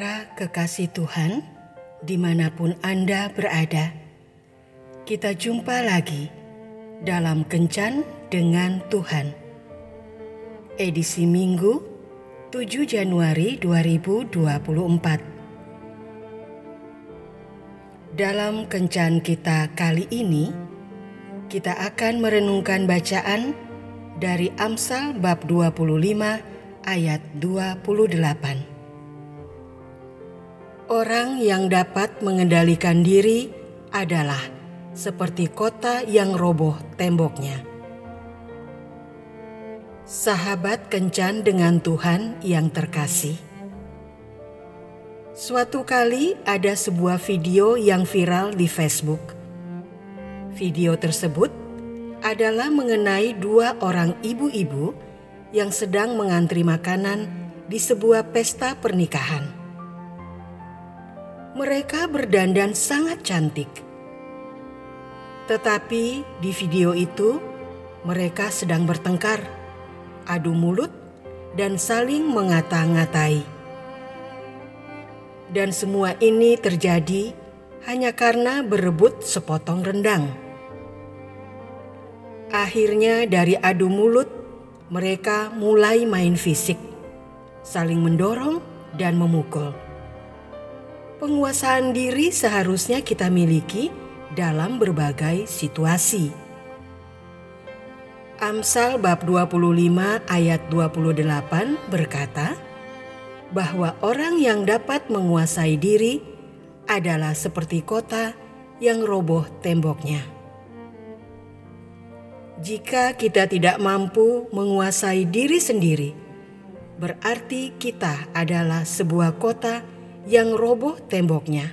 kekasih Tuhan, di mana pun Anda berada, kita jumpa lagi dalam Kencan dengan Tuhan. Edisi Minggu 7 Januari 2024. Dalam Kencan kita kali ini, kita akan merenungkan bacaan dari Amsal bab 25 ayat 28. Orang yang dapat mengendalikan diri adalah seperti kota yang roboh temboknya. Sahabat kencan dengan Tuhan yang terkasih. Suatu kali ada sebuah video yang viral di Facebook. Video tersebut adalah mengenai dua orang ibu-ibu yang sedang mengantri makanan di sebuah pesta pernikahan mereka berdandan sangat cantik. Tetapi di video itu, mereka sedang bertengkar, adu mulut, dan saling mengata-ngatai. Dan semua ini terjadi hanya karena berebut sepotong rendang. Akhirnya, dari adu mulut, mereka mulai main fisik, saling mendorong dan memukul penguasaan diri seharusnya kita miliki dalam berbagai situasi. Amsal bab 25 ayat 28 berkata bahwa orang yang dapat menguasai diri adalah seperti kota yang roboh temboknya. Jika kita tidak mampu menguasai diri sendiri, berarti kita adalah sebuah kota roboh temboknya.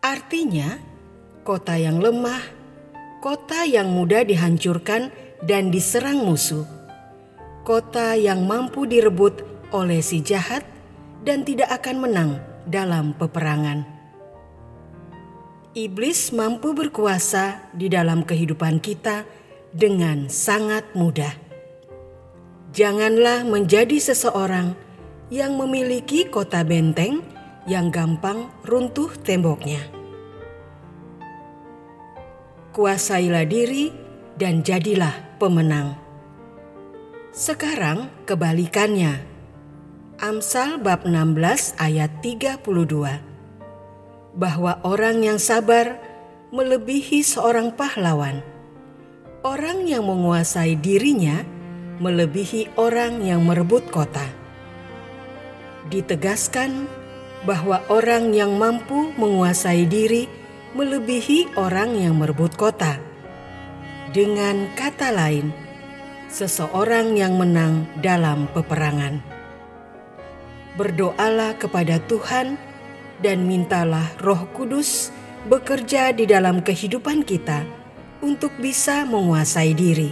Artinya, kota yang lemah, kota yang mudah dihancurkan dan diserang musuh, kota yang mampu direbut oleh si jahat dan tidak akan menang dalam peperangan. Iblis mampu berkuasa di dalam kehidupan kita dengan sangat mudah. Janganlah menjadi seseorang yang memiliki kota benteng yang gampang runtuh temboknya. Kuasailah diri dan jadilah pemenang. Sekarang kebalikannya. Amsal bab 16 ayat 32. Bahwa orang yang sabar melebihi seorang pahlawan. Orang yang menguasai dirinya melebihi orang yang merebut kota ditegaskan bahwa orang yang mampu menguasai diri melebihi orang yang merebut kota. Dengan kata lain, seseorang yang menang dalam peperangan. Berdoalah kepada Tuhan dan mintalah Roh Kudus bekerja di dalam kehidupan kita untuk bisa menguasai diri.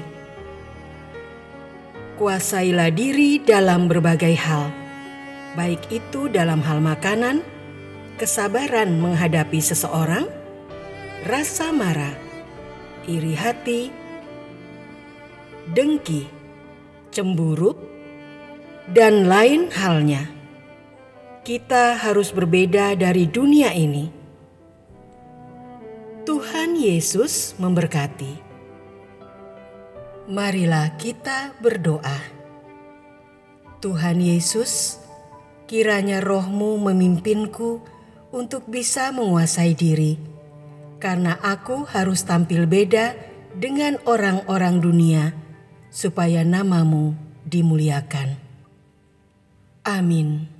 Kuasailah diri dalam berbagai hal baik itu dalam hal makanan, kesabaran menghadapi seseorang, rasa marah, iri hati, dengki, cemburu, dan lain halnya. Kita harus berbeda dari dunia ini. Tuhan Yesus memberkati. Marilah kita berdoa. Tuhan Yesus, Kiranya rohmu memimpinku untuk bisa menguasai diri, karena aku harus tampil beda dengan orang-orang dunia, supaya namamu dimuliakan. Amin.